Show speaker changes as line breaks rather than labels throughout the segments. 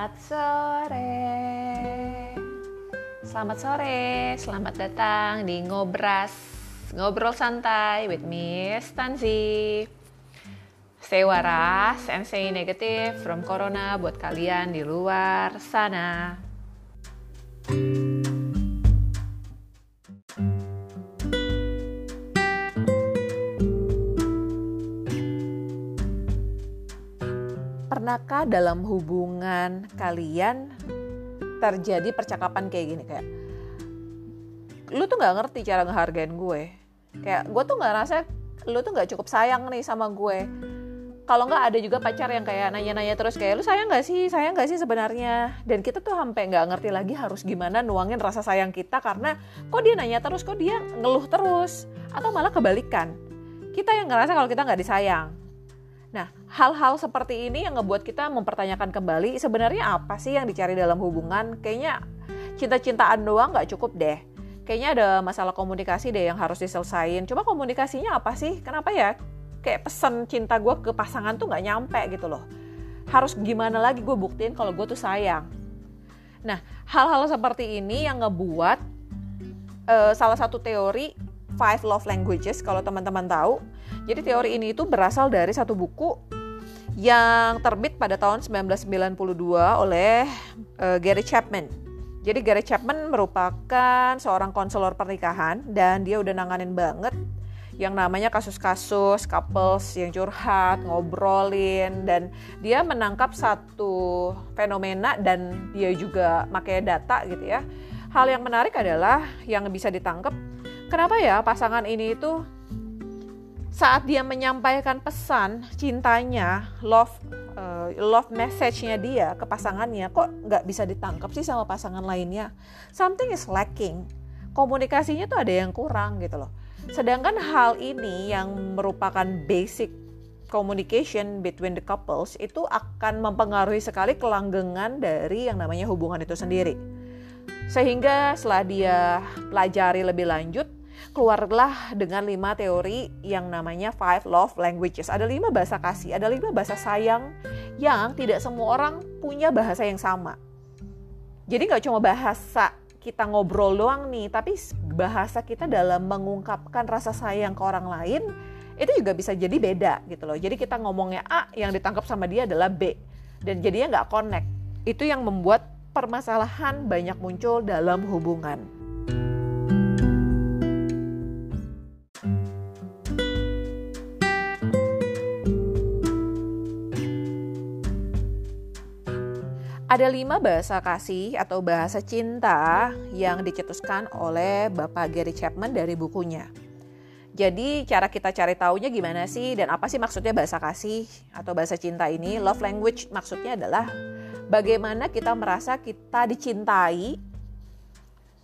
Selamat sore. Selamat sore, selamat datang di Ngobras. Ngobrol santai with Miss Tanzi. Stay waras and stay negative from corona buat kalian di luar sana. Pernahkah dalam hubungan kalian terjadi percakapan kayak gini? Kayak lu tuh nggak ngerti cara ngehargain gue. Kayak gue tuh nggak rasa lu tuh nggak cukup sayang nih sama gue. Kalau nggak ada juga pacar yang kayak nanya-nanya terus kayak lu sayang nggak sih? Sayang nggak sih sebenarnya? Dan kita tuh sampai nggak ngerti lagi harus gimana nuangin rasa sayang kita karena kok dia nanya terus kok dia ngeluh terus atau malah kebalikan. Kita yang ngerasa kalau kita nggak disayang hal-hal seperti ini yang ngebuat kita mempertanyakan kembali sebenarnya apa sih yang dicari dalam hubungan? Kayaknya cinta-cintaan doang nggak cukup deh. Kayaknya ada masalah komunikasi deh yang harus diselesain. Coba komunikasinya apa sih? Kenapa ya? Kayak pesan cinta gue ke pasangan tuh nggak nyampe gitu loh. Harus gimana lagi gue buktiin kalau gue tuh sayang. Nah, hal-hal seperti ini yang ngebuat uh, salah satu teori Five Love Languages kalau teman-teman tahu. Jadi teori ini itu berasal dari satu buku yang terbit pada tahun 1992 oleh uh, Gary Chapman. Jadi Gary Chapman merupakan seorang konselor pernikahan dan dia udah nanganin banget yang namanya kasus-kasus couples yang curhat, ngobrolin dan dia menangkap satu fenomena dan dia juga pakai data gitu ya. Hal yang menarik adalah yang bisa ditangkap kenapa ya pasangan ini itu saat dia menyampaikan pesan cintanya, love uh, love message-nya dia ke pasangannya kok nggak bisa ditangkap sih sama pasangan lainnya. Something is lacking. Komunikasinya tuh ada yang kurang gitu loh. Sedangkan hal ini yang merupakan basic communication between the couples itu akan mempengaruhi sekali kelanggengan dari yang namanya hubungan itu sendiri. Sehingga setelah dia pelajari lebih lanjut, keluarlah dengan lima teori yang namanya five love languages. Ada lima bahasa kasih, ada lima bahasa sayang yang tidak semua orang punya bahasa yang sama. Jadi nggak cuma bahasa kita ngobrol doang nih, tapi bahasa kita dalam mengungkapkan rasa sayang ke orang lain itu juga bisa jadi beda gitu loh. Jadi kita ngomongnya A, yang ditangkap sama dia adalah B, dan jadinya nggak connect. Itu yang membuat permasalahan banyak muncul dalam hubungan. Ada lima bahasa kasih atau bahasa cinta yang dicetuskan oleh Bapak Gary Chapman dari bukunya. Jadi cara kita cari taunya gimana sih dan apa sih maksudnya bahasa kasih atau bahasa cinta ini? Love language maksudnya adalah bagaimana kita merasa kita dicintai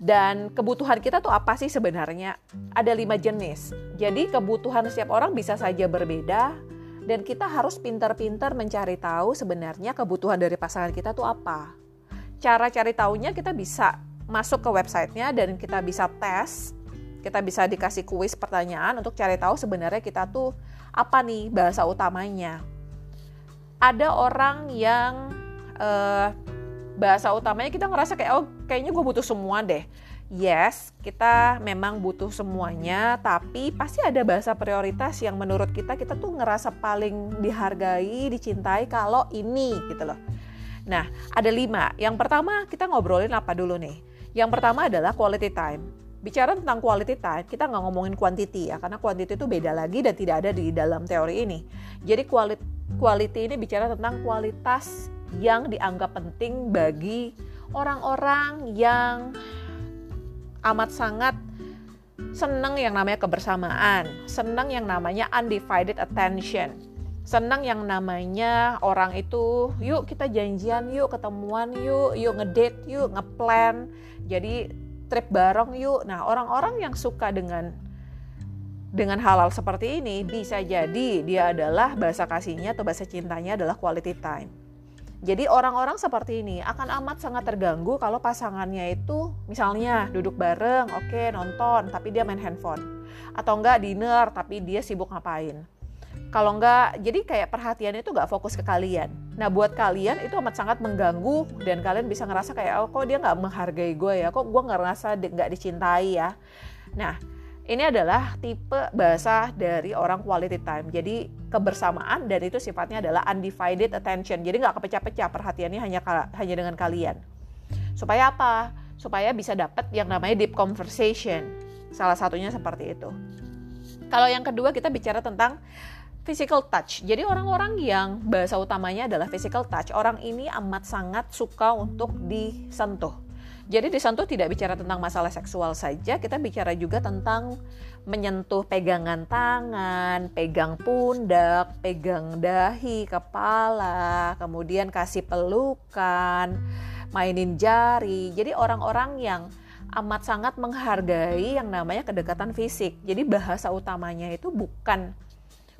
dan kebutuhan kita tuh apa sih sebenarnya? Ada lima jenis. Jadi kebutuhan setiap orang bisa saja berbeda dan kita harus pintar-pintar mencari tahu sebenarnya kebutuhan dari pasangan kita tuh apa. Cara cari tahunya kita bisa masuk ke websitenya dan kita bisa tes, kita bisa dikasih kuis pertanyaan untuk cari tahu sebenarnya kita tuh apa nih bahasa utamanya. Ada orang yang uh, bahasa utamanya kita ngerasa kayak oh kayaknya gue butuh semua deh yes, kita memang butuh semuanya, tapi pasti ada bahasa prioritas yang menurut kita kita tuh ngerasa paling dihargai, dicintai kalau ini gitu loh. Nah, ada lima. Yang pertama kita ngobrolin apa dulu nih? Yang pertama adalah quality time. Bicara tentang quality time, kita nggak ngomongin quantity ya, karena quantity itu beda lagi dan tidak ada di dalam teori ini. Jadi quality, quality ini bicara tentang kualitas yang dianggap penting bagi orang-orang yang amat sangat seneng yang namanya kebersamaan, seneng yang namanya undivided attention, seneng yang namanya orang itu yuk kita janjian yuk ketemuan yuk yuk ngedate yuk ngeplan jadi trip bareng yuk. Nah orang-orang yang suka dengan dengan hal-hal seperti ini bisa jadi dia adalah bahasa kasihnya atau bahasa cintanya adalah quality time jadi orang-orang seperti ini akan amat sangat terganggu kalau pasangannya itu misalnya duduk bareng, oke okay, nonton, tapi dia main handphone. Atau enggak dinner, tapi dia sibuk ngapain. Kalau enggak, jadi kayak perhatiannya itu enggak fokus ke kalian. Nah buat kalian itu amat sangat mengganggu dan kalian bisa ngerasa kayak oh kok dia nggak menghargai gue ya, kok gue ngerasa nggak dicintai ya. Nah ini adalah tipe bahasa dari orang quality time. Jadi kebersamaan dan itu sifatnya adalah undivided attention. Jadi nggak kepecah-pecah perhatiannya hanya hanya dengan kalian. Supaya apa? Supaya bisa dapat yang namanya deep conversation. Salah satunya seperti itu. Kalau yang kedua kita bicara tentang physical touch. Jadi orang-orang yang bahasa utamanya adalah physical touch, orang ini amat sangat suka untuk disentuh. Jadi disentuh tidak bicara tentang masalah seksual saja, kita bicara juga tentang menyentuh pegangan tangan, pegang pundak, pegang dahi, kepala, kemudian kasih pelukan, mainin jari. Jadi orang-orang yang amat sangat menghargai yang namanya kedekatan fisik. Jadi bahasa utamanya itu bukan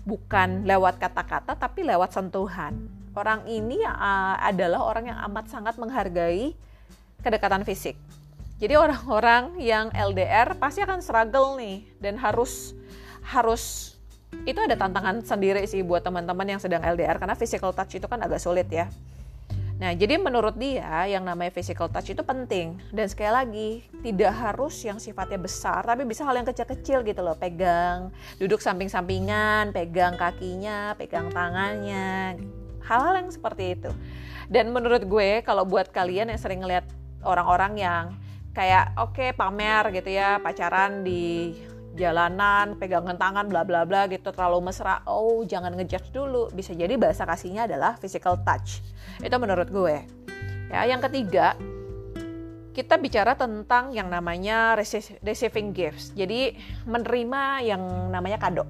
bukan lewat kata-kata tapi lewat sentuhan. Orang ini uh, adalah orang yang amat sangat menghargai kedekatan fisik. Jadi orang-orang yang LDR pasti akan struggle nih dan harus harus itu ada tantangan sendiri sih buat teman-teman yang sedang LDR karena physical touch itu kan agak sulit ya. Nah, jadi menurut dia yang namanya physical touch itu penting dan sekali lagi tidak harus yang sifatnya besar, tapi bisa hal yang kecil-kecil gitu loh, pegang, duduk samping-sampingan, pegang kakinya, pegang tangannya, hal-hal yang seperti itu. Dan menurut gue kalau buat kalian yang sering ngeliat orang-orang yang kayak oke okay, pamer gitu ya pacaran di jalanan, pegangan tangan, bla bla bla gitu terlalu mesra. Oh, jangan ngejudge dulu. Bisa jadi bahasa kasihnya adalah physical touch. Itu menurut gue. Ya, yang ketiga, kita bicara tentang yang namanya receiving gifts. Jadi menerima yang namanya kado.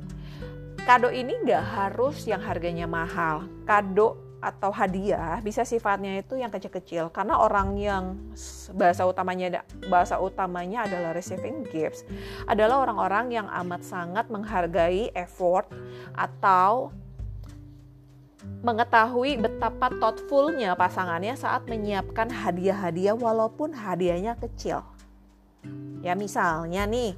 Kado ini nggak harus yang harganya mahal. Kado atau hadiah bisa sifatnya itu yang kecil-kecil karena orang yang bahasa utamanya bahasa utamanya adalah receiving gifts adalah orang-orang yang amat sangat menghargai effort atau mengetahui betapa thoughtfulnya pasangannya saat menyiapkan hadiah-hadiah walaupun hadiahnya kecil. Ya misalnya nih,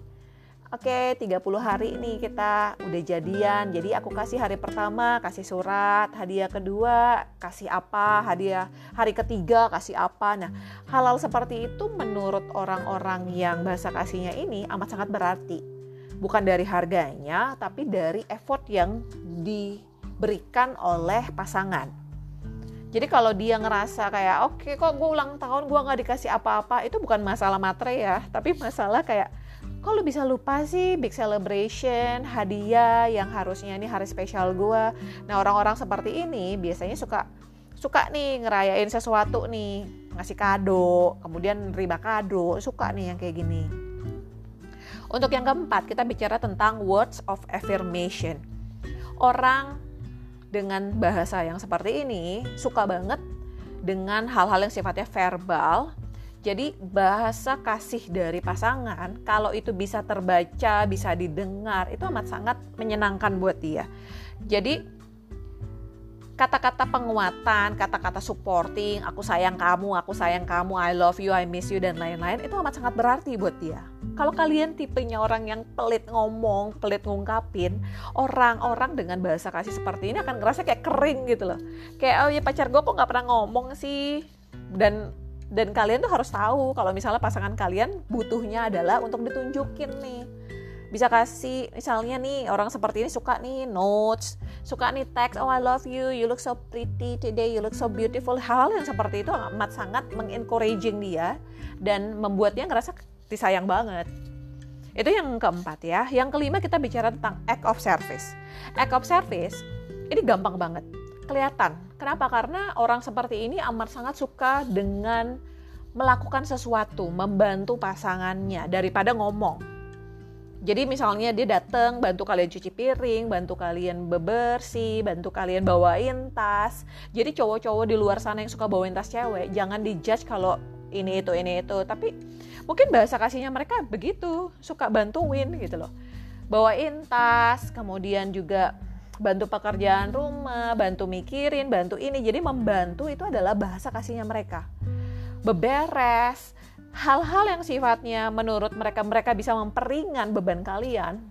Oke, 30 hari ini kita udah jadian. Jadi aku kasih hari pertama kasih surat, hadiah kedua kasih apa, hadiah hari ketiga kasih apa. Nah, halal seperti itu menurut orang-orang yang bahasa kasihnya ini amat sangat berarti. Bukan dari harganya, tapi dari effort yang diberikan oleh pasangan. Jadi kalau dia ngerasa kayak oke okay, kok gue ulang tahun gue nggak dikasih apa-apa itu bukan masalah materi ya, tapi masalah kayak kok lu bisa lupa sih big celebration, hadiah yang harusnya ini hari spesial gue. Nah orang-orang seperti ini biasanya suka suka nih ngerayain sesuatu nih, ngasih kado, kemudian nerima kado, suka nih yang kayak gini. Untuk yang keempat, kita bicara tentang words of affirmation. Orang dengan bahasa yang seperti ini suka banget dengan hal-hal yang sifatnya verbal jadi bahasa kasih dari pasangan kalau itu bisa terbaca, bisa didengar, itu amat sangat menyenangkan buat dia. Jadi kata-kata penguatan, kata-kata supporting, aku sayang kamu, aku sayang kamu, I love you, I miss you dan lain-lain itu amat sangat berarti buat dia. Kalau kalian tipenya orang yang pelit ngomong, pelit ngungkapin, orang-orang dengan bahasa kasih seperti ini akan ngerasa kayak kering gitu loh. Kayak oh ya pacar gue kok nggak pernah ngomong sih dan dan kalian tuh harus tahu kalau misalnya pasangan kalian butuhnya adalah untuk ditunjukin nih. Bisa kasih misalnya nih orang seperti ini suka nih notes suka nih text oh I love you you look so pretty today you look so beautiful. Hal yang seperti itu amat sangat mengencouraging dia dan membuat dia ngerasa disayang banget. Itu yang keempat ya. Yang kelima kita bicara tentang act of service. Act of service ini gampang banget kelihatan. Kenapa? Karena orang seperti ini amat sangat suka dengan melakukan sesuatu, membantu pasangannya daripada ngomong. Jadi misalnya dia datang bantu kalian cuci piring, bantu kalian bebersih, bantu kalian bawain tas. Jadi cowok-cowok di luar sana yang suka bawain tas cewek, jangan dijudge kalau ini itu ini itu. Tapi mungkin bahasa kasihnya mereka begitu, suka bantuin gitu loh. Bawain tas, kemudian juga bantu pekerjaan rumah, bantu mikirin, bantu ini. Jadi membantu itu adalah bahasa kasihnya mereka. Beberes, hal-hal yang sifatnya menurut mereka mereka bisa memperingan beban kalian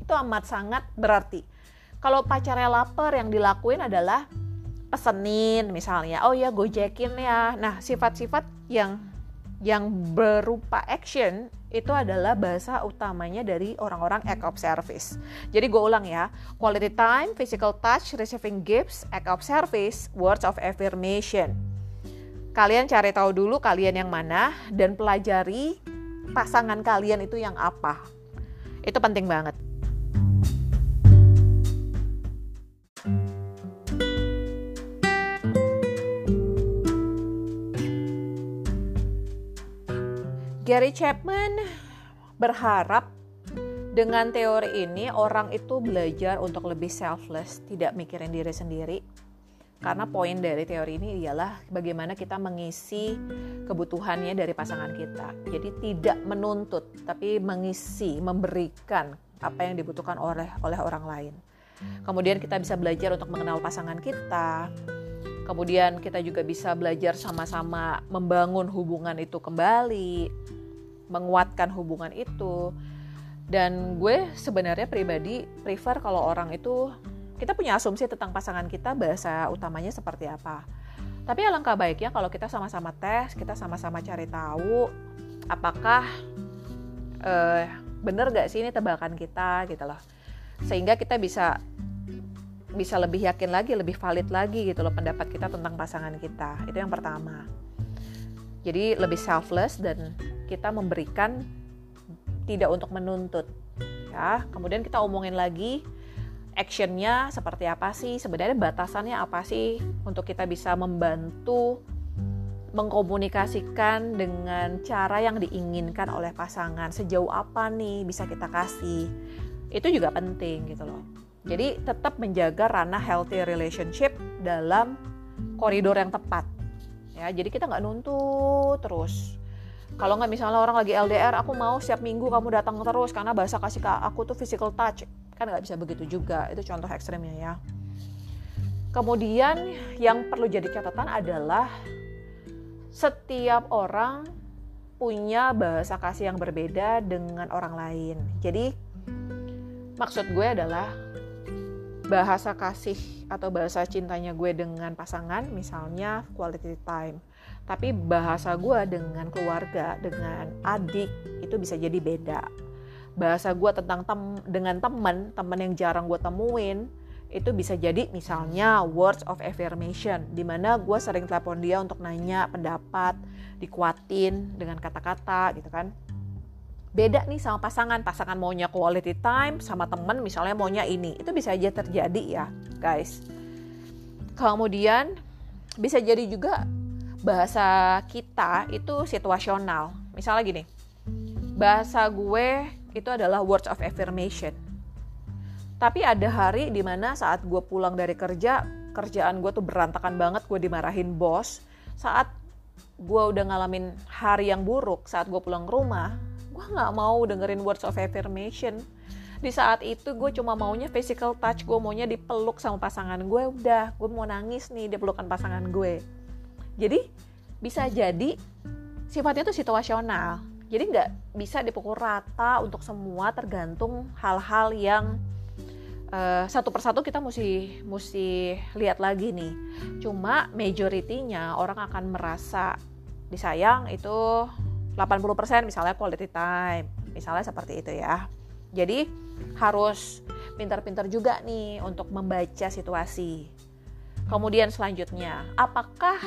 itu amat sangat berarti. Kalau pacarnya lapar yang dilakuin adalah pesenin misalnya oh ya gojekin ya nah sifat-sifat yang yang berupa action itu adalah bahasa utamanya dari orang-orang act of service. Jadi gue ulang ya, quality time, physical touch, receiving gifts, act of service, words of affirmation. Kalian cari tahu dulu kalian yang mana dan pelajari pasangan kalian itu yang apa. Itu penting banget. Gary Chapman berharap dengan teori ini orang itu belajar untuk lebih selfless, tidak mikirin diri sendiri. Karena poin dari teori ini ialah bagaimana kita mengisi kebutuhannya dari pasangan kita. Jadi tidak menuntut, tapi mengisi, memberikan apa yang dibutuhkan oleh oleh orang lain. Kemudian kita bisa belajar untuk mengenal pasangan kita, Kemudian kita juga bisa belajar sama-sama membangun hubungan itu kembali, menguatkan hubungan itu. Dan gue sebenarnya pribadi prefer kalau orang itu kita punya asumsi tentang pasangan kita bahasa utamanya seperti apa. Tapi alangkah baiknya kalau kita sama-sama tes, kita sama-sama cari tahu apakah uh, bener gak sih ini tebakan kita gitu loh. Sehingga kita bisa bisa lebih yakin lagi, lebih valid lagi gitu loh pendapat kita tentang pasangan kita. Itu yang pertama. Jadi lebih selfless dan kita memberikan tidak untuk menuntut. Ya, kemudian kita omongin lagi actionnya seperti apa sih sebenarnya batasannya apa sih untuk kita bisa membantu mengkomunikasikan dengan cara yang diinginkan oleh pasangan sejauh apa nih bisa kita kasih itu juga penting gitu loh jadi tetap menjaga ranah healthy relationship dalam koridor yang tepat. Ya, jadi kita nggak nuntut terus. Kalau nggak misalnya orang lagi LDR, aku mau setiap minggu kamu datang terus karena bahasa kasih ke aku tuh physical touch. Kan nggak bisa begitu juga. Itu contoh ekstrimnya ya. Kemudian yang perlu jadi catatan adalah setiap orang punya bahasa kasih yang berbeda dengan orang lain. Jadi maksud gue adalah bahasa kasih atau bahasa cintanya gue dengan pasangan misalnya quality time tapi bahasa gue dengan keluarga dengan adik itu bisa jadi beda. Bahasa gue tentang tem dengan teman teman yang jarang gue temuin itu bisa jadi misalnya words of affirmation di mana gue sering telepon dia untuk nanya pendapat dikuatin dengan kata-kata gitu kan. Beda nih sama pasangan pasangan maunya quality time sama temen misalnya maunya ini. Itu bisa aja terjadi ya guys. Kemudian bisa jadi juga bahasa kita itu situasional. Misalnya gini bahasa gue itu adalah words of affirmation. Tapi ada hari di mana saat gue pulang dari kerja kerjaan gue tuh berantakan banget gue dimarahin bos. Saat gue udah ngalamin hari yang buruk saat gue pulang ke rumah gue nggak mau dengerin words of affirmation. Di saat itu gue cuma maunya physical touch gue maunya dipeluk sama pasangan gue udah gue mau nangis nih dia pelukan pasangan gue jadi bisa jadi sifatnya itu situasional jadi nggak bisa dipukul rata untuk semua tergantung hal-hal yang uh, satu persatu kita mesti mesti lihat lagi nih cuma majoritinya orang akan merasa disayang itu 80% misalnya quality time. Misalnya seperti itu ya. Jadi harus pintar-pintar juga nih untuk membaca situasi. Kemudian selanjutnya, apakah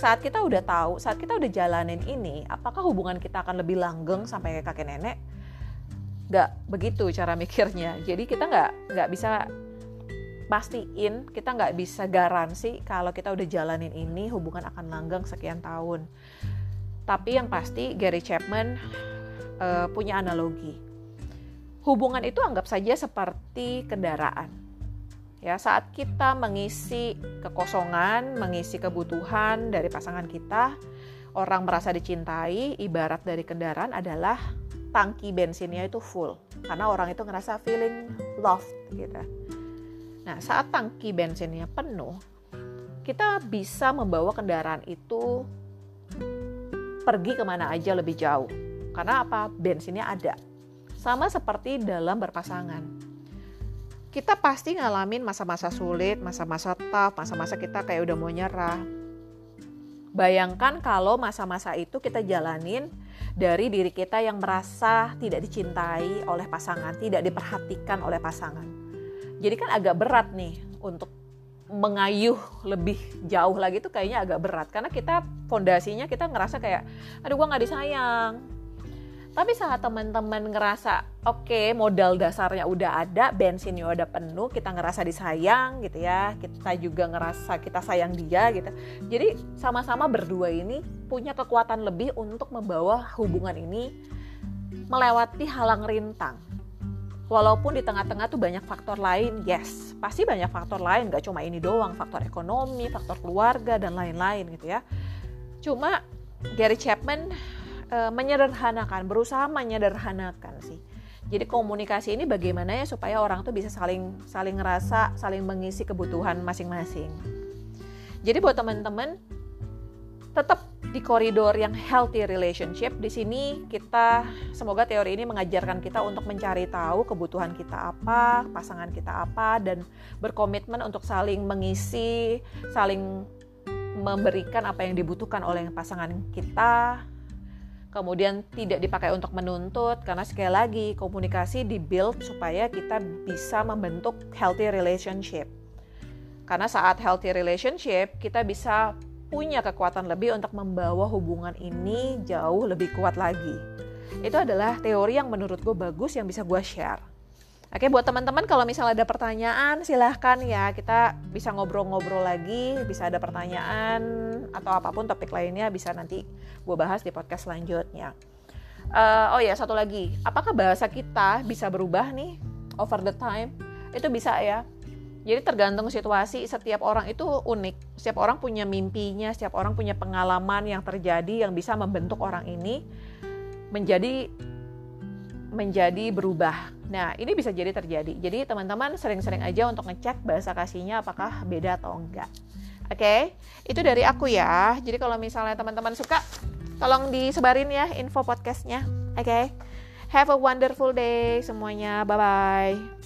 saat kita udah tahu, saat kita udah jalanin ini, apakah hubungan kita akan lebih langgeng sampai ke kakek nenek? Gak begitu cara mikirnya. Jadi kita nggak nggak bisa pastiin, kita nggak bisa garansi kalau kita udah jalanin ini hubungan akan langgeng sekian tahun. Tapi yang pasti Gary Chapman uh, punya analogi. Hubungan itu anggap saja seperti kendaraan. Ya, saat kita mengisi kekosongan, mengisi kebutuhan dari pasangan kita, orang merasa dicintai, ibarat dari kendaraan adalah tangki bensinnya itu full. Karena orang itu ngerasa feeling loved gitu. Nah, saat tangki bensinnya penuh, kita bisa membawa kendaraan itu pergi ke mana aja lebih jauh. Karena apa? Bensinnya ada. Sama seperti dalam berpasangan. Kita pasti ngalamin masa-masa sulit, masa-masa tough, masa-masa kita kayak udah mau nyerah. Bayangkan kalau masa-masa itu kita jalanin dari diri kita yang merasa tidak dicintai oleh pasangan, tidak diperhatikan oleh pasangan. Jadi kan agak berat nih untuk mengayuh lebih jauh lagi tuh kayaknya agak berat karena kita fondasinya kita ngerasa kayak aduh gua nggak disayang tapi saat teman-teman ngerasa oke okay, modal dasarnya udah ada, bensinnya udah penuh, kita ngerasa disayang gitu ya, kita juga ngerasa kita sayang dia gitu. Jadi sama-sama berdua ini punya kekuatan lebih untuk membawa hubungan ini melewati halang rintang. Walaupun di tengah-tengah tuh banyak faktor lain, yes, pasti banyak faktor lain, gak cuma ini doang, faktor ekonomi, faktor keluarga dan lain-lain gitu ya. Cuma Gary Chapman e, menyederhanakan, berusaha menyederhanakan sih. Jadi komunikasi ini bagaimana ya supaya orang tuh bisa saling saling ngerasa, saling mengisi kebutuhan masing-masing. Jadi buat teman-teman tetap di koridor yang healthy relationship. Di sini kita semoga teori ini mengajarkan kita untuk mencari tahu kebutuhan kita apa, pasangan kita apa dan berkomitmen untuk saling mengisi, saling memberikan apa yang dibutuhkan oleh pasangan kita kemudian tidak dipakai untuk menuntut karena sekali lagi komunikasi dibuild supaya kita bisa membentuk healthy relationship. Karena saat healthy relationship kita bisa punya kekuatan lebih untuk membawa hubungan ini jauh lebih kuat lagi. Itu adalah teori yang menurut gue bagus yang bisa gue share. Oke, buat teman-teman kalau misalnya ada pertanyaan silahkan ya kita bisa ngobrol-ngobrol lagi, bisa ada pertanyaan atau apa pun topik lainnya bisa nanti gue bahas di podcast selanjutnya. Uh, oh ya satu lagi, apakah bahasa kita bisa berubah nih over the time? Itu bisa ya. Jadi tergantung situasi, setiap orang itu unik. Setiap orang punya mimpinya, setiap orang punya pengalaman yang terjadi yang bisa membentuk orang ini menjadi menjadi berubah. Nah, ini bisa jadi terjadi. Jadi teman-teman sering-sering aja untuk ngecek bahasa kasihnya apakah beda atau enggak. Oke, okay? itu dari aku ya. Jadi kalau misalnya teman-teman suka, tolong disebarin ya info podcastnya. Oke, okay? have a wonderful day semuanya. Bye bye.